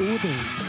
Odin. Hvordan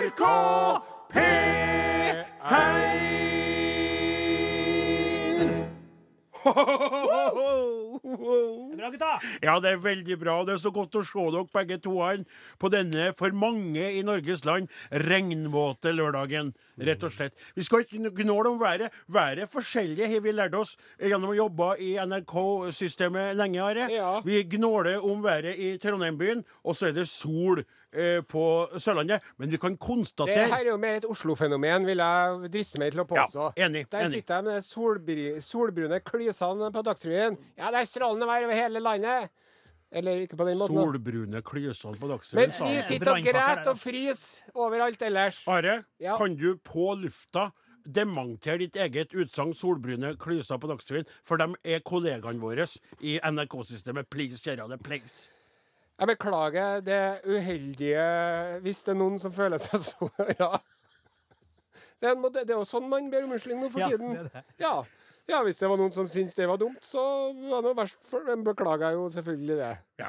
NRK P1 Bra, gutta! Ja, det er veldig bra. Det er så godt å se dere begge to på denne, for mange i Norges land, regnvåte lørdagen. Rett og slett. Vi skal ikke gnåle om været. Været er forskjellig, har vi lært oss gjennom å jobbe i NRK-systemet lenge. Are. Ja. Vi gnåler om været i Trondheim-byen, og så er det sol eh, på Sørlandet. Men vi kan konstatere Det her er jo mer et Oslo-fenomen, vil jeg driste meg til å påstå. Ja, enig, Der enig. sitter jeg med de solbri- solbrune klysene på Dagsrevyen. Ja, det er strålende vær over hele landet. Eller ikke på den måten. solbrune klysene på Dagsrevyen. Mens vi sitter og græter og fryser overalt ellers. Are, Ja. kan du på lufta dementere ditt eget utsagn 'solbrune klyser på Dagsrevyen'? For de er kollegaene våre i NRK-systemet. Please, kjære det. Please. Jeg beklager det uheldige hvis det er noen som føler seg såra. Det, er det er jo sånn man ber om unnskyldning nå for Ja, tiden. det er det. Ja. ja, hvis det var noen som syntes det var dumt, så var det verst for dem. Beklager jeg jo selvfølgelig det. Ja.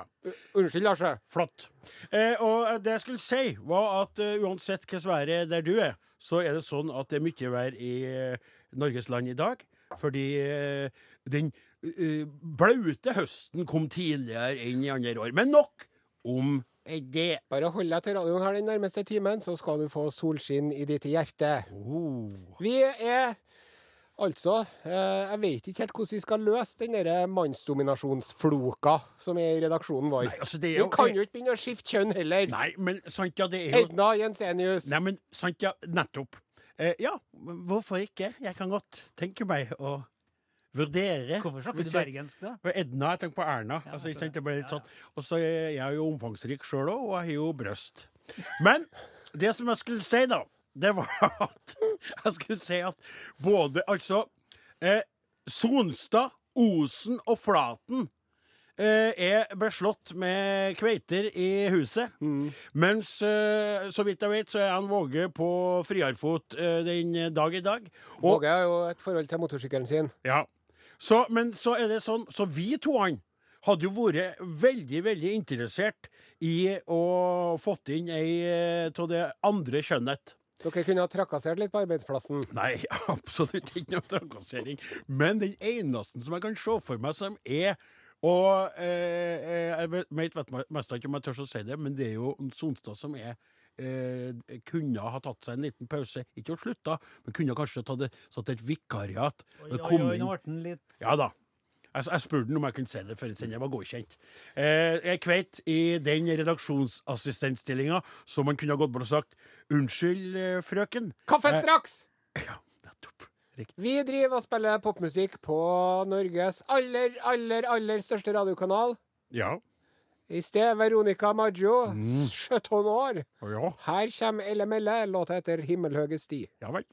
Unnskyld, Lars. Flott. Eh, og det jeg skulle si, var at uh, uansett hvilket vær er der du er, så er det sånn at det er mye vær i uh, Norges land i dag. Fordi uh, den blaute høsten kom tidligere enn i andre år. Men nok om det. Bare hold deg til radioen her den nærmeste timen, så skal du få solskinn i ditt hjerte. Oh. Vi er altså eh, Jeg vet ikke helt hvordan vi skal løse den mannsdominasjonsfloka som er i redaksjonen vår. Nei, altså, er Vi jo kan jo ikke begynne å skifte kjønn heller. Nei, men sant, ja, det er jo Edna Jensenius. Nei, men sant, ja, nettopp. Eh, ja, hvorfor ikke? Jeg kan godt tenke meg å vurdere. Hvorfor snakker du bergensk, da? For Edna, jeg tenker på Erna. altså, ikke sant, det ble litt sånn. Og så er jeg jo omfangsrik sjøl òg, og jeg har jo bryst. Men det som jeg skulle si, da, det var at Jeg skulle si at både altså eh, Sonstad, Osen og Flaten eh, er beslått med kveiter i huset. Mens, eh, så vidt jeg vet, så er han Våge på friarfot eh, den dag i dag. Og, Våge har jo et forhold til motorsykkelen sin. ja. Så, men så er det sånn Så vi to han hadde jo vært veldig, veldig interessert i å fått inn ei av det andre kjønnet. Dere kunne ha trakassert litt på arbeidsplassen. Nei, absolutt ikke noe trakassering. Men den eneste som jeg kan se for meg som er og eh, eh, Jeg vet, vet vet mest ikke om jeg tør å si det, men det er jo Sonstad som er eh, kunne ha tatt seg en liten pause. Ikke å slutta, men kunne kanskje tatt det, satt et vikariat. Oi, oi, oi, nå ble den litt ja da. Jeg, jeg spurte om jeg kunne se det før jeg var godkjent. Eh, jeg kveit i den redaksjonsassistentstillinga som man kunne ha gått bort og sagt Unnskyld, eh, frøken. Kaffe Eh, straks! Ja, nettopp. Riktig. Vi driver og spiller popmusikk på Norges aller, aller, aller største radiokanal. Ja. I sted Veronica Maggio, 17 år. Oh, ja. Her kommer Elle Melle, låta etter 'Himmelhøge sti'. Ja vel.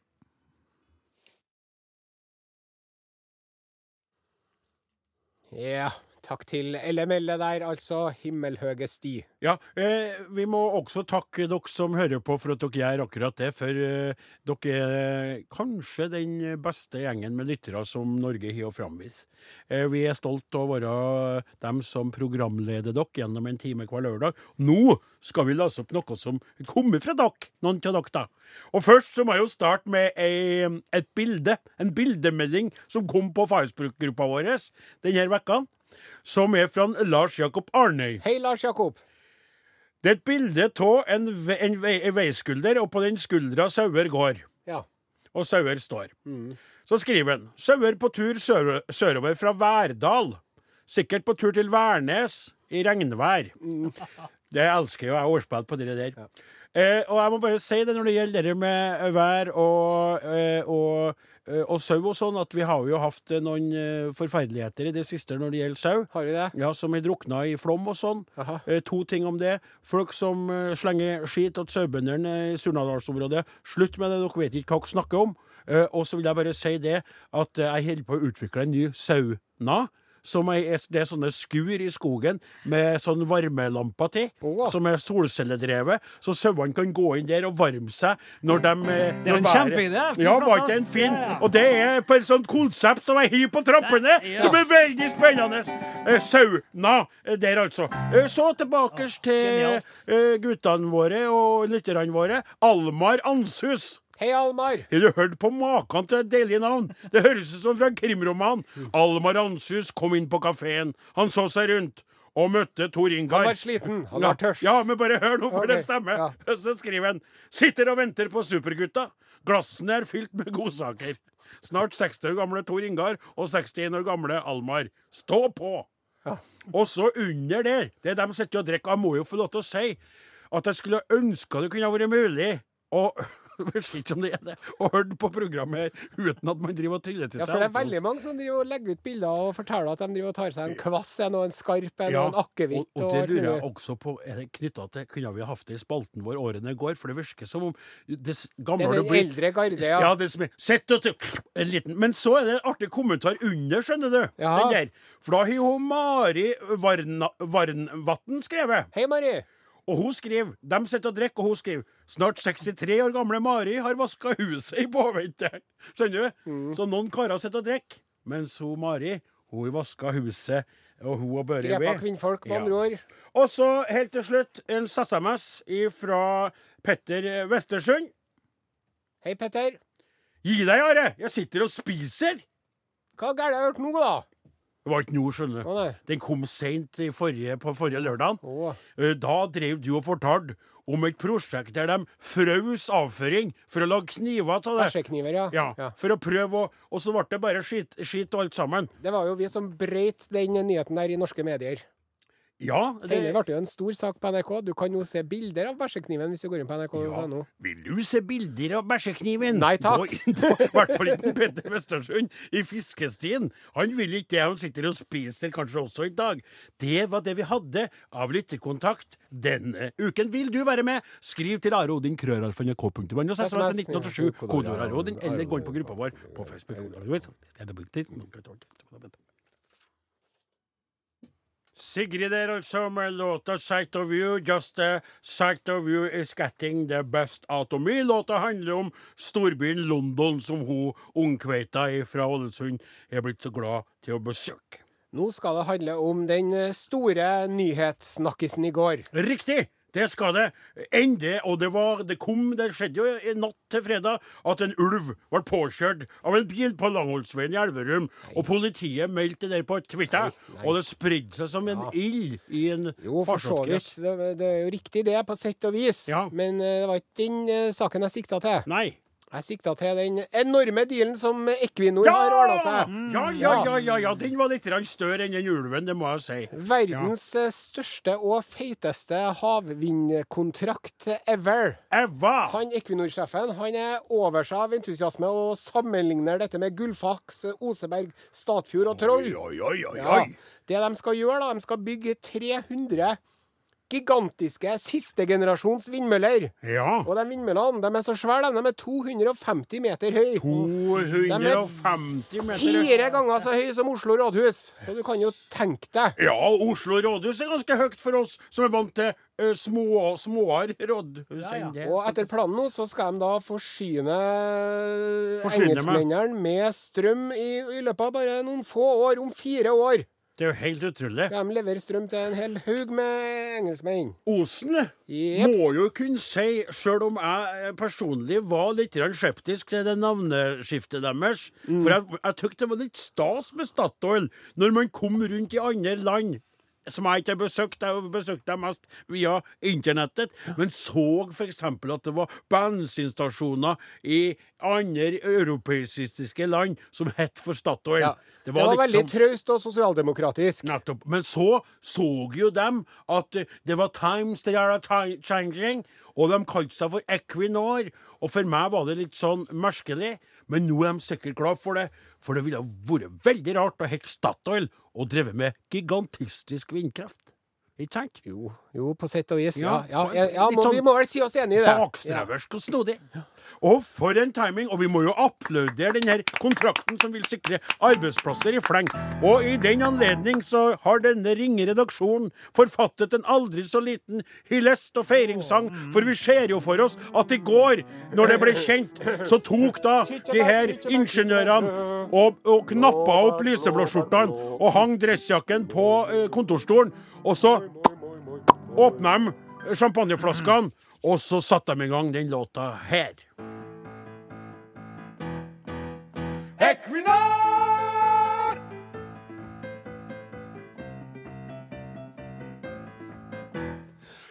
Ja, takk til LML Melle der, altså 'Himmelhøge sti'. Ja, eh, Vi må også takke dere som hører på for at dere gjør akkurat det. For eh, dere er kanskje den beste gjengen med lyttere som Norge har å framvise. Eh, vi er stolt av å være dem som programleder dere gjennom en time hver lørdag. Nå skal vi lese opp noe som kommer fra dere, noen av dere. da. Og først så må jeg jo starte med ei, et bilde, en bildemelding som kom på Facebook-gruppa vår denne vekka. Som er fra Lars Jakob Arnøy. Hei, Lars Jakob. Det er et bilde av en, ve en, ve en veiskulder, og på den skuldra sauer går. Ja. Og sauer står. Så skriver han sauer på tur sør sørover fra Værdal. Sikkert på tur til Værnes i regnvær. Det elsker jo jeg ordspill på det der. Eh, og jeg må bare si det når det gjelder det med vær og, eh, og, og sau og sånn, at vi har jo hatt eh, noen eh, forferdeligheter i det siste når det gjelder sau. Har vi det? Ja, som er drukna i flom og sånn. Aha. Eh, to ting om det. Folk som eh, slenger skit til sauebøndene i Surnadalsområdet. Slutt med det, dere vet ikke hva dere snakker om. Eh, og så vil jeg bare si det at eh, jeg holder på å utvikle en ny sauna. Som er, det er sånne skur i skogen med sånn varmelamper til, oh. som er solcelledrevet. Så sauene kan gå inn der og varme seg når de eh, Det er en kjempeidé. Ja, var ikke en fin? Og det er på et sånt konsept som jeg hiver på trappene, yes. som er veldig spennende. Eh, sauna eh, der, altså. Så tilbake til guttene våre og lytterne våre. Almar Anshus. Hei, Almar. Har du hørt på maken til et deilig navn? Det høres ut som fra en krimroman. Almar Anshus kom inn på kafeen. Han så seg rundt og møtte Tor Ingar. Han var sliten. Han var tørst. ja, men bare hør nå, for okay. det stemmer. ja. Så skriver han Sitter og venter på Supergutta. Glassene er fylt med godsaker. Snart 60 år gamle Tor Ingar og 61 år gamle Almar. Stå på! Og så under der, det er dem sitter og drikker. Jeg må jo få lov til å si at jeg skulle ønske det kunne ha vært mulig å Jeg vet ikke om det er det. Hørt på programmet uten at man driver og tyller til seg. Ja, for det er veldig mange som driver og legger ut bilder og forteller at de driver og tar seg en kvass en og en skarp en Ja, og en akevitt. og, og det lurer jeg også på Er det knytta til Kunne vi hatt det i spalten vår årene går? For det virker som om det gamle Det er den blir eldre garde, Ja, ja. det som er Sett og en liten Men så er det en artig kommentar under, skjønner du. Ja. Den der. For da har jo Mari Varnvatn skrevet. Hei, Mari. Og hun skriver De sitter og drikker, og hun skriver Snart 63 år gamle Mari har vaska huset i påvente. Skjønner du? Mm. Så noen karer sitter og drikker, mens hun Mari hun vaska huset, og hun og Børre Grepa kvinnfolk, med andre ord. Og så helt til slutt en SMS fra Petter Westersund. Hei, Petter. Gi deg, Are! Jeg sitter og spiser! Hva gærent har jeg hørt nå, da? Det var ikke nå, skjønner du. Den kom seint på forrige lørdag. Å. Da drev du og fortalte om et prosjekt der de frøs avføring for å lage kniver av det. Bæsjekniver, ja. Ja, ja. for å prøve å Og så ble det bare skit, skit og alt sammen. Det var jo vi som brøyt den nyheten der i norske medier. Ja, Senere det, ble det jo en stor sak på NRK. Du kan jo se bilder av bæsjekniven hvis du går inn på ja. nrk.no. Vil du se bilder av bæsjekniven? Nei, takk. Gå inn på, I hvert fall ikke Petter Westersund i fiskestien. Han vil ikke det. Han sitter og spiser kanskje også i dag. Det var det vi hadde av lytterkontakt denne uken. Vil du være med? Skriv til Are Odin, krøralfa.nrk.no, SMS til 1987, kodeord Are Odin, eller gå inn på gruppa vår på Facebook. Sigrid altså med låta 'Sight of You'. Just the sight of you is getting the best out of me. Låta handler om storbyen London, som hun ungkveita fra Ålesund er blitt så glad til å besøke. Nå skal det handle om den eh, store nyhetssnakkisen i går. Riktig! Det skal det. Ende, og det var Det kom Det skjedde jo i natt til fredag at en ulv ble påkjørt av en bil på Langholtsveien i Elverum. Og politiet meldte det der på Twitter, og det spredde seg som en ild i en vidt. Det, det er jo riktig det, på sett og vis. Ja. Men eh, det var ikke den eh, saken jeg sikta til. Nei. Jeg sikta til den enorme dealen som Equinor har ordna seg. Ja, ja, ja, ja, ja, den var litt større enn den ulven, det må jeg si. Verdens ja. største og feiteste havvindkontrakt ever. Eva! Han Equinor-sjefen han er over seg av entusiasme og sammenligner dette med Gullfaks, Oseberg, Statfjord og Troll. Oi, oi, oi, oi, oi. Det de skal gjøre, da, de skal bygge 300 gigantiske sistegenerasjons vindmøller. Ja. Og de vindmøllene de er så svære, de. De er 250 meter høye. 250 meter. Fire ganger så høye som Oslo rådhus. Så du kan jo tenke deg. Ja, Oslo rådhus er ganske høyt for oss som er vant til uh, små, småere rådhus Ja, ja. Og etter planen nå så skal de da forsyne Forsyne engelskmennene med strøm i, i løpet av bare noen få år. Om fire år Det er jo helt utrolig. de leverer strøm til en hel haug med engelskmenn. Osen yep. må jo kunne si, sjøl om jeg personlig var litt skeptisk til det navneskiftet deres Mm. For jeg, jeg tykte det var litt stas med Statoil når man kom rundt i andre land som jeg ikke har besøkt. Jeg har besøkt dem mest via internettet. Men så f.eks. at det var bensinstasjoner i andre europeistiske land som het for Statoil. Ja. Det var, veldig traust og sosialdemokratisk. Nettopp. Men så så jo dem at det var times they are changing, og de kalte seg for Equinor. Og for meg var det litt sånn merkelig, men nå er de sikkert glad for det. For det ville vært veldig rart å hete Statoil og drevet med gigantistisk vindkraft. Ikke sant? Jo, jo, på sett og vis. Ja, Ja, ja, ja, må, sånn Vi må vel si oss enig i det. Bakstreversk og snodig. Og for en timing! Og vi må jo applaudere denne kontrakten som vil sikre arbeidsplasser i fleng. Og i den anledning så har denne ringe redaksjonen forfattet en aldri så liten hyllest og feiringssang, for vi ser jo for oss at i går, når det ble kjent, så tok da de her ingeniørene og, og knappa opp lyseblåskjortene og hang dressjakken på eh, kontorstolen, og så åpna de champagneflaskene, og så satte de i gang den låta her. Equinor!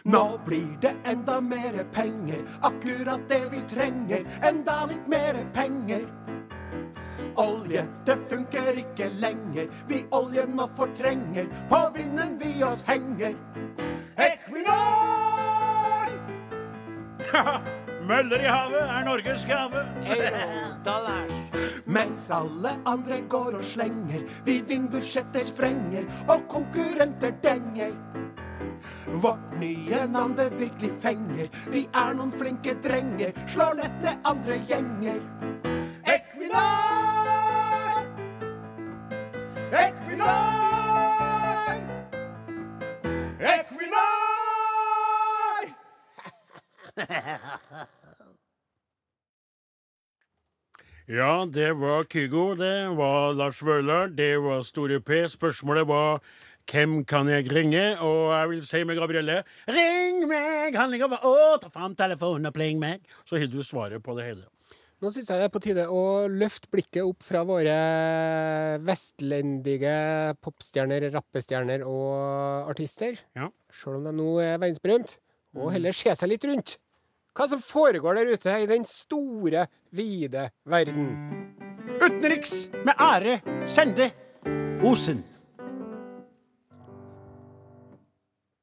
Nå blir det enda mere penger, akkurat det vi trenger. Enda litt mere penger. Olje, det funker ikke lenger. Vi oljen nå fortrenger. På vinden vi oss henger. Equinor! Møller i havet er Norges gave. Mens alle andre går og slenger, vi vindbudsjetter sprenger, og konkurrenter denger. Vårt nye navn det virkelig fenger, vi er noen flinke drenger, slår lett ned andre gjenger. Equinor! Equinor! Equinor! Ja, det var Kygo, det var Lars Vaular, det var Store P. Spørsmålet var hvem kan jeg ringe? Og jeg vil si med Gabrielle Ring meg! Handling over å, ta fram telefonen og pling meg. Så har du svaret på det hele. Nå syns jeg det er på tide å løfte blikket opp fra våre vestlendige popstjerner, rappestjerner og artister. Ja. Sjøl om de nå er verdensberømt. Og heller se seg litt rundt. Hva som foregår der ute i den store, vide verden. Utenriks med ære sende Osen.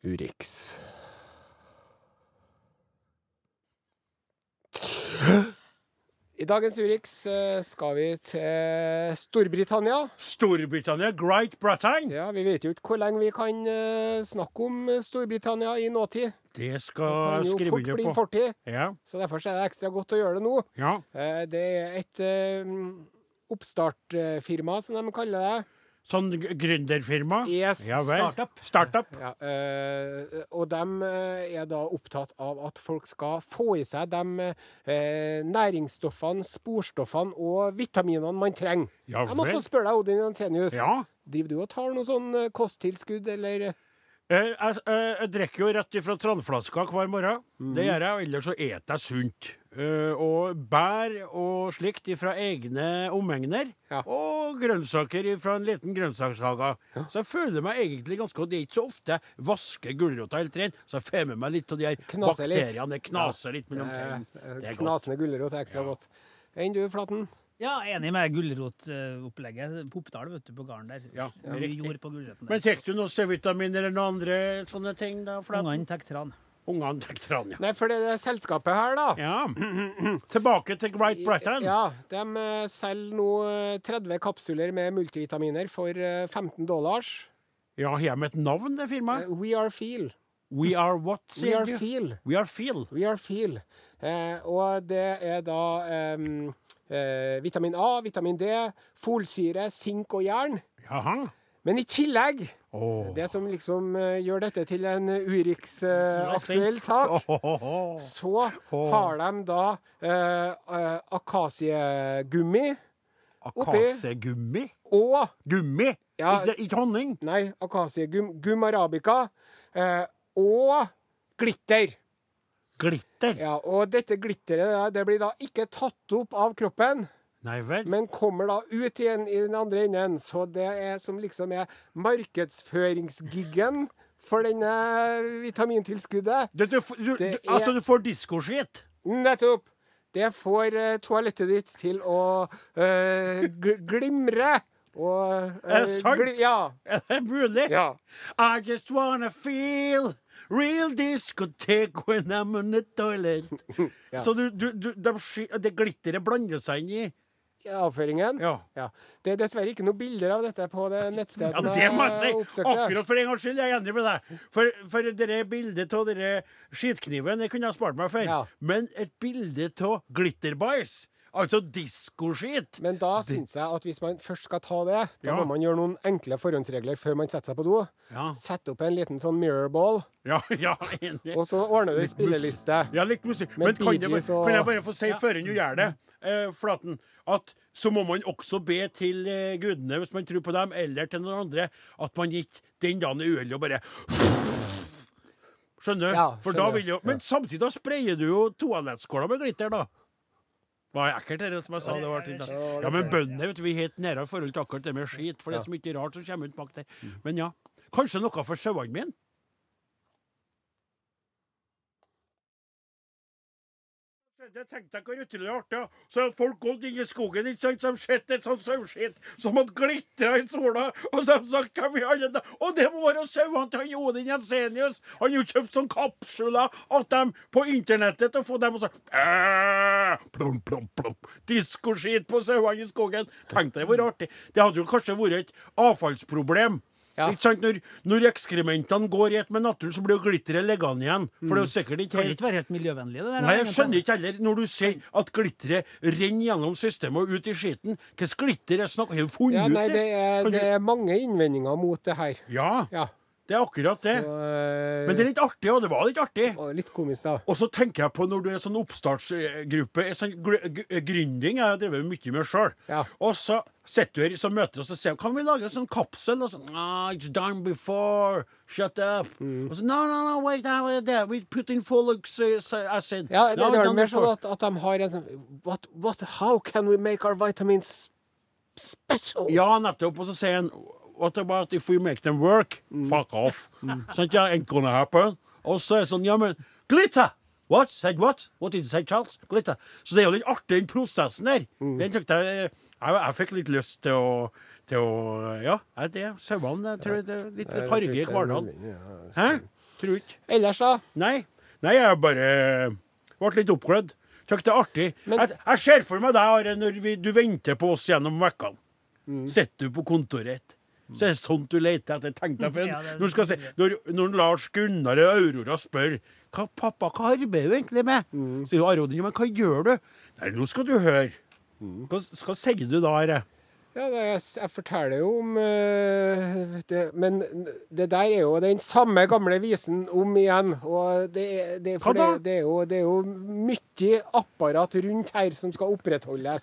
Urix. I dagens Urix eh, skal vi til Storbritannia. Storbritannia, Great Britain. Ja, Vi vet jo ikke hvor lenge vi kan eh, snakke om Storbritannia i nåtid. Det Det skal kan jeg jo skrive fort under bli på. fortid. Ja, Så derfor er det ekstra godt å gjøre det nå. ja. Eh, Det er et oppstartfirma, som de kaller det. Sånn gründerfirma? Yes. Ja. Startup. Startup. Ja, øh, og de eh, er da opptatt av at folk skal få i seg de øh, næringsstoffene, sporstoffene og vitaminene man trenger. Ja Jeg må få spørre deg, Odin Jensenius. Ja. Driver du og tar noe sånn eh, kosttilskudd, eller? Eh, jeg, eh, jeg drikker jo rett ifra tranflaska hver morgen. Mm. Det gjør jeg, og ellers så eter jeg sunt. Eh, og bær og slikt ifra egne omegner. Ja. Og grønnsaker ifra en liten grønnsakshage. Så jeg føler meg egentlig ganske godt. Det er ikke så ofte jeg vasker gulrota helt ren, så jeg får med meg litt av de her Knaser bakteriene. Det knaser litt mellom tennene. Knasende gulrot er ekstra Ja. godt. Enn du, Flaten? Ja, enig med gulrotopplegget. på Oppdal, vet du, på gården der. Ja, ja riktig. jord på Men tar du noe C-vitaminer eller noen andre sånne ting? da? Ungene tar tran. Ungene tar tran, ja. Nei, for det er selskapet her, da. ja. Tilbake til Great Britain. Ja, De eh, selger nå eh, 30 kapsuler med multivitaminer for eh, 15 dollars. Ja, har de et navn, det firmaet? Eh, We are feel. We are what, We sier are du? feel. We are feel. We are feel. Eh, og det er da eh, eh, vitamin A, vitamin D, folsyre, sink og jern. Jaha. Men i tillegg, oh. det som liksom eh, gjør dette til en Urix-aktuell spent. sak, Åhåhåhå. så har de da eh, eh, akasiegummi Akasegummi? og Gummi? Ja. Ikke, ikke honning? Nei, akasiegum gum arabica. Eh, og glitter. Glitter? Ja, og dette glitteret det blir da ikke tatt opp av kroppen. Nei vel? men kommer da ut igjen i den andre enden. Så det er som liksom er markedsføringsgiggen for denne vitamintilskuddet. Du, du, du, Det er, at er- du får diskoskitt? Nettopp! Det får eh, toalettet ditt til å eh, glimre. Og Er det sant? gli- Ja. Er det mulig? ja. I just wanna feel real discotheque when I'm on the toilet. Ja. Så du, du, du de, det glitteret blander seg inn i avføringen. Ja. Ja. Det er dessverre ikke noen bilder av dette på det nettstedet Ja, det må jeg si! Akkurat for en gangs skyld er jeg enig med deg. For, for det bildet av denne skitkniven det kunne jeg spart meg for. Ja. Men et bilde av glitterbæsj, altså diskoskit Men da syns jeg at hvis man først skal ta det, da Ja. må man gjøre noen enkle forhåndsregler før man setter seg på do. Ja. Sette opp en liten sånn mirrorball, Ja, ja, enig. og så ordner du en spilleliste. Ja, litt musikk. Med Men kan, jeg, kan jeg bare få si før du gjør det, eh, Flaten, at så må man også be til eh, gudene, hvis man tror på dem, eller til noen andre, at man ikke den dagen er uheldig og bare Skjønner Ja, skjønner. For da vil jo Men samtidig da sprayer du jo toalettskåla med glitter, da. Det ekkelt, det som jeg sa. Det var til. Ja, men bøndene vet du, vi er helt nære i forhold til akkurat det med skit. For det er så mye rart som kommer ut bak der. Men ja. Kanskje noe for sauene mine? Det tenkte jeg hvor utrolig artig. Så har folk gått inn i skogen ikke sant, som sett et sånt saueskitt som hadde glitra i sola. Og så hadde de hva vi alle da? Og det må være sauene til Odin Jensenius! Han har jo kjøpt sånne kapsler av dem på internettet og få dem og så «Æ, plom, plom, plom. Diskoskit på sauene i skogen. Tenk deg hvor artig. Det hadde jo kanskje vært et avfallsproblem. Ja. Ikke sant? Når, når ekskrementene går i ett med naturen, så blir jo glitteret liggende igjen. For det er jo sikkert ikke Kan ikke være helt miljøvennlig, det der. Nei, jeg skjønner ikke heller. Når du ser at glitteret renner gjennom systemet og ut i skiten, hvilket glitter er snakk Har du funnet Ja, nei, ut det er, det er mange innvendinger mot det her. Ja, Ja. Det er akkurat det. Så, eh, Men det er litt artig, og det var litt artig. og litt komisk, da. Og så tenker jeg på når du er sånn oppstartsgruppe en sånn Gründing jeg har drevet mye med sjøl. Ja. Og så sitter du her sånn møter og så sier kan vi lage en sånn kapsel? Og sånn, ah, it's done before. Shut up. Mm. Og så, no, no, no, wait, uh, there. we put in folic acid. Ja, det, No, det done mer sånn at, at de har en sånn what, what, How can we make our vitamins special? Ja, nettopp. Og så sier han What about if we make them work? Fuck off. Sånn, ja, ain't gonna happen. Og så er det sånn, ja, men Glitter! What? Said what? What did you say, Charles? Glitter. Så det er jo litt artig, den prosessen der. Mm. Den jeg, jeg Jeg fikk litt lyst til å til å, Ja, er det sauene. Jeg tror det er litt farge i hverdagen. Hæ? Tror ikke. Ellers, da? Nei. Nei, jeg bare ble litt oppglødd. Syntes det er artig. Men- jeg, jeg ser for meg deg, Are, når vi, du venter på oss gjennom vekkene. Mm. Sitter du på kontoret. Så er det sånt du leter etter. Tenk deg for en, når, si, når, når Lars Gunnar og Aurora spør hva, 'Pappa, hva arbeider du egentlig med?' Mm. sier Arodin 'Men hva gjør du?' 'Nei, nå skal du høre'. Mm. Hva, hva sier du da, Are? Ja, det, jeg, jeg forteller jo om uh, det, Men det der er jo den samme gamle visen om igjen. Og det, det, Hva da? det, det, er jo, det er jo mye apparat rundt her som skal opprettholdes.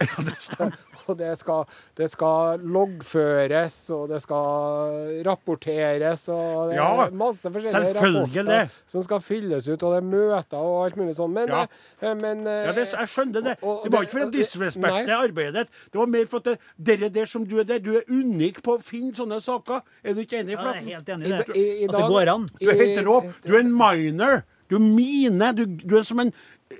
og det skal, det skal loggføres, og det skal rapporteres, og det Ja, er masse forskjellige rapporter som skal fylles ut, og det er møter og alt mulig sånn. Men, Ja. eh, men eh, Ja, det, jeg skjønner det. og- og Det var ikke for å og det- disrespekte arbeidet ditt. Det var mer for at det, dere der som du er der, du er unik på å finne sånne saker. Er du ikke enig? Ja, jeg er helt enig I, i det. i, dag, At det går an. Du er helt i- rå. Du er en miner. Du er mine. Du, du er som en, en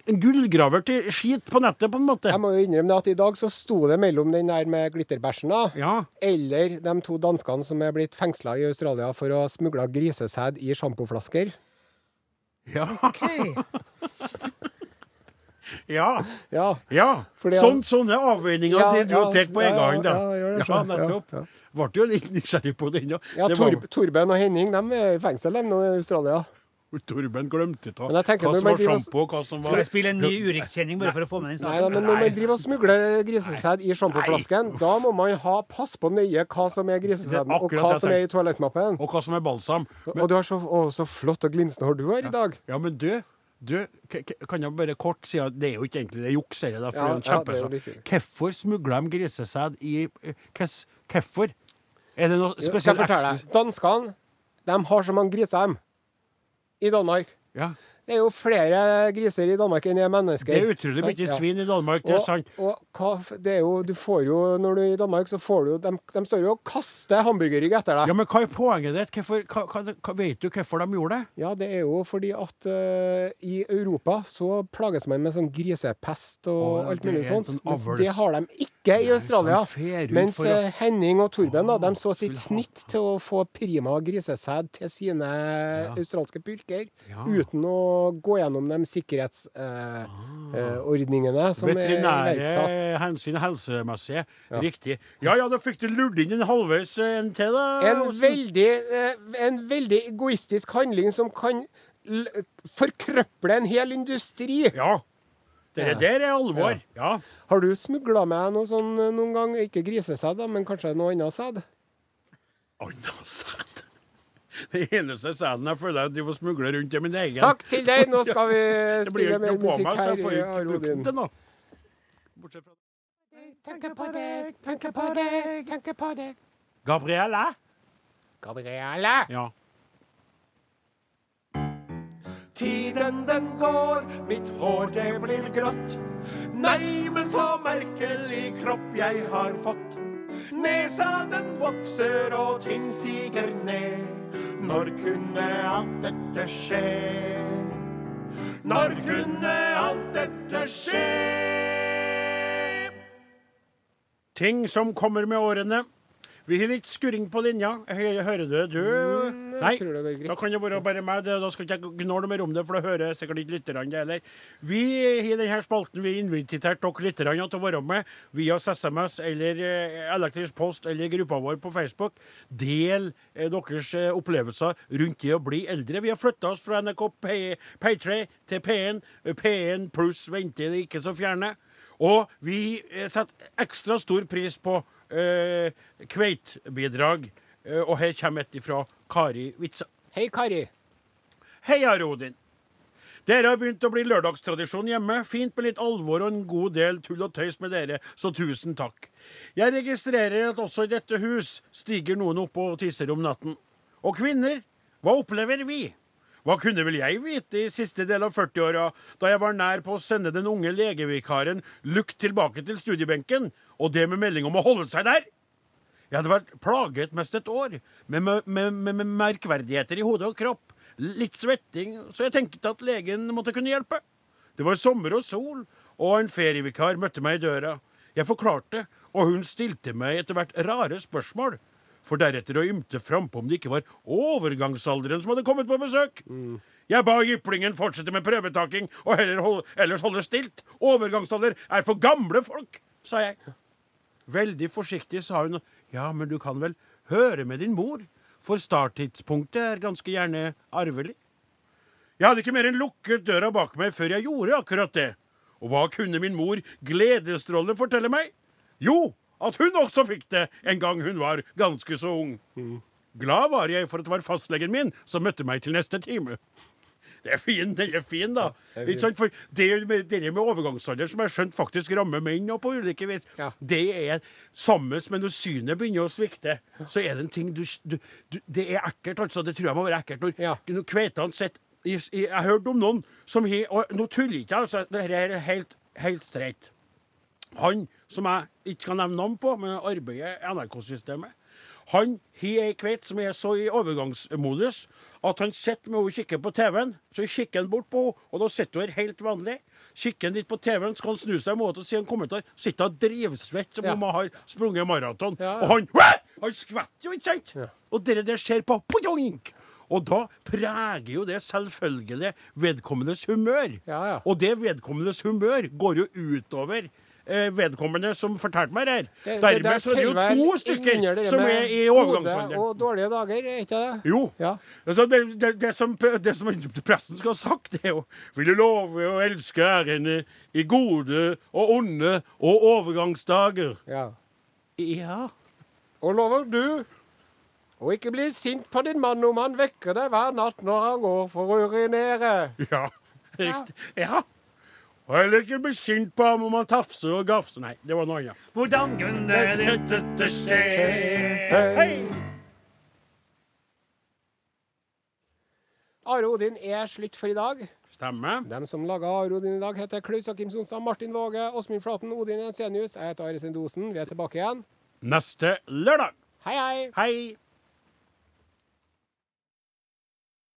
gullgraver til skit på nettet, på en måte. Jeg må jo innrømme at i dag så sto det mellom den der med glitterbæsjen da, Ja. eller de to danskene som er blitt fengsla i Australia for å ha smugla grisesæd i sjampoflasker. Ja. Ok. ja. Ja. ja. Sånn, sånne avveininger Ja, du ja, tatt på egen hånd. ja, da. ja, nettopp. Ble jo litt nysgjerrig på den, ja Torben og Henning de er i fengsel de, nå i Australia. Torben glemte ta Men hva som var sjampo, og hva som Skal var jeg spille en ny Urix-kjenning bare for å få med den saken? Nei, men når man driver og smugler grisesæd i sjampoflasken, da må man ha pass på nøye hva som er grisesæden, og hva som er i toalettmappen. Og hva som er balsam. Og du har så, å, så flott og glinsende hår du har i dag. Ja, men du, du k- k- kan jeg bare kort si at det er jo ikke egentlig det juks, dette, da, for Ja, ja, Hvorfor smugler de grisesæd i eh, Hvorfor? Er det noe spesielt? Skal jeg fortelle deg. Danskene de har så mange griser dem, i Danmark. Ja. Det er jo flere griser i Danmark enn det er mennesker. Det er utrolig mye Ja. svin i Danmark, det er sant. og hva, det er jo, du får jo, når du er i Danmark, så får du De, de står jo og kaster hamburgerrygg etter deg. Ja, Men hva er poenget ditt? Hvorfor, hva, hva, vet du hvorfor de gjorde det? Ja, det er jo fordi at uh, i Europa så plages man med sånn grisepest og Åh, alt mulig sånt. sånn det har de ikke i Australia. Sånn Mens for å- eh, Henning og Torben da, de så sitt snitt til å få prima grisesæd til sine australske purker, Ja. uten å gå gjennom de sikkerhetsordningene som er Veterinære hensyn helsemessige. Riktig. Ja ja, da fikk du lurt inn en halvveis eh, en til, da. En veldig, eh, en veldig egoistisk handling som kan forkrøple en hel industri. Ja. Det Ja. der er alvor. Ja. Har du smugla med noe sånn eh, noen gang? Ikke grisesæd, men kanskje noe annet sæd? Annet sæd. Det eneste sæden jeg føler jeg driver og smugler rundt, er min egen. Takk til deg! Nå skal vi Det blir spille mer musikk meg, så her. jeg får ikke Are brukt den, da. Bortsett fra Tenker på deg, tenker på deg, tenker på deg. Gabrielle? Gabrielle! Ja. Tiden den går, mitt hår det blir grått. Nei, men så merkelig kropp jeg har fått. Nesa den vokser og ting siger ned. Når kunne alt dette skje? Når kunne alt dette skje? Ting som kommer med årene. Vi har litt skurring på linja. Hører du? Du Nei. Mm, greit. Da kan det være bare meg. Da skal ikke jeg gnåle mer om det, for da hører sikkert ikke lytterne det heller. Vi i denne spalten vi har invitert dere lytterne til å være med via SMS eller eh, elektrisk post eller gruppa vår på Facebook. Del eh, deres eh, opplevelser rundt det å bli eldre. Vi har flytta oss fra NRK P- P3 til P1. Eh, P1 pluss venter det ikke så fjerne. Og vi setter ekstra stor pris på eh, kveitbidrag. Eh, og her kommer et fra Kari Witza. Hei, Kari. Heia, Rodin. Dere har begynt å bli lørdagstradisjon hjemme. Fint med litt alvor og en god del tull og tøys med dere, så tusen takk. Jeg registrerer at også i dette hus stiger noen opp og tisser om natten. Og kvinner, hva opplever vi? Hva kunne vel jeg vite i siste del av 40-åra, da jeg var nær på å sende den unge legevikaren lukt tilbake til studiebenken, og det med melding om å holde seg der? Jeg hadde vært plaget mest et år, med, med, med, med, merkverdigheter i hode og kropp. Litt svetting, så jeg tenkte at legen måtte kunne hjelpe. Det var sommer og sol, og en ferievikar møtte meg i døra. Jeg forklarte, og hun stilte meg etter hvert rare spørsmål. For deretter å ymte frampå om det ikke var overgangsalderen som hadde kommet på besøk. Jeg ba jyplingen fortsette med prøvetaking og heller hold, ellers holde stilt. Overgangsalder er for gamle folk, sa jeg. Veldig forsiktig sa hun ja, men du kan vel høre med din mor, for starttidspunktet er ganske gjerne arvelig. Jeg hadde ikke mer enn lukket døra bak meg før jeg gjorde akkurat det. Og hva kunne min mor gledesstrålende fortelle meg? Jo, at hun også fikk det en gang hun var ganske så ung. Glad var jeg for at det var fastlegen min som møtte meg til neste time. Det er fin, den er fin, da. Ikke er For det, det med overgangsalder som jeg skjønt faktisk rammer menn og på ulike vis, Ja. det er sammen med når synet begynner å svikte, så er det en ting du, du, du Det er ekkelt, altså. Det tror jeg må være ekkelt. Når, Ja. når kveitene sitter jeg, Jeg hørte om noen som har Og nå tuller ikke jeg, altså. Dette er helt, helt streit. Han som jeg ikke kan nevne navn på, men arbeider i NRK-systemet, han har ei kveit som er så i overgangsmodus at han sitter med henne og kikker på TV-en. Så kikker han bort på henne, og da sitter hun her helt vanlig. Kikker han litt på TV-en, skal han snu seg mot og si en kommentar. Sitter og drivsvett som Ja. om han har sprunget maraton. Ja, ja. Og han Hva? Han skvetter jo, ikke sant? Og det der skjer på pojoink! Og da preger jo det selvfølgelig vedkommendes humør. Ja, ja. Og det vedkommendes humør går jo utover vedkommende som fortalte meg det her. Det, Dermed der så er det jo to stykker som er i overgangsalderen. Og dårlige dager, er ikke det? Jo. Ja. Altså, det, det, det, som, det som presten skal ha sagt, det er jo Vil du love å elske ærene i gode og onde og overgangsdager? ja. Ja. Og lover du å ikke bli sint på din mann om han vekker deg hver natt når han går for å urinere. Ja. Riktig. Ja. Og heller ikke bli sint på ham om han tafser og gafser. Nei, det var noe annet. Hvordan kunne dette skje? Hei. Are Odin er slutt for i dag. Stemmer. De som laga Are Odin i dag, heter Klaus Akim Sonstad, Martin Våge, Åsmund Flaten, Odin Ensenius. Jeg heter Are Sendosen. Vi er tilbake igjen. Neste lørdag. Hei, hei! Hei!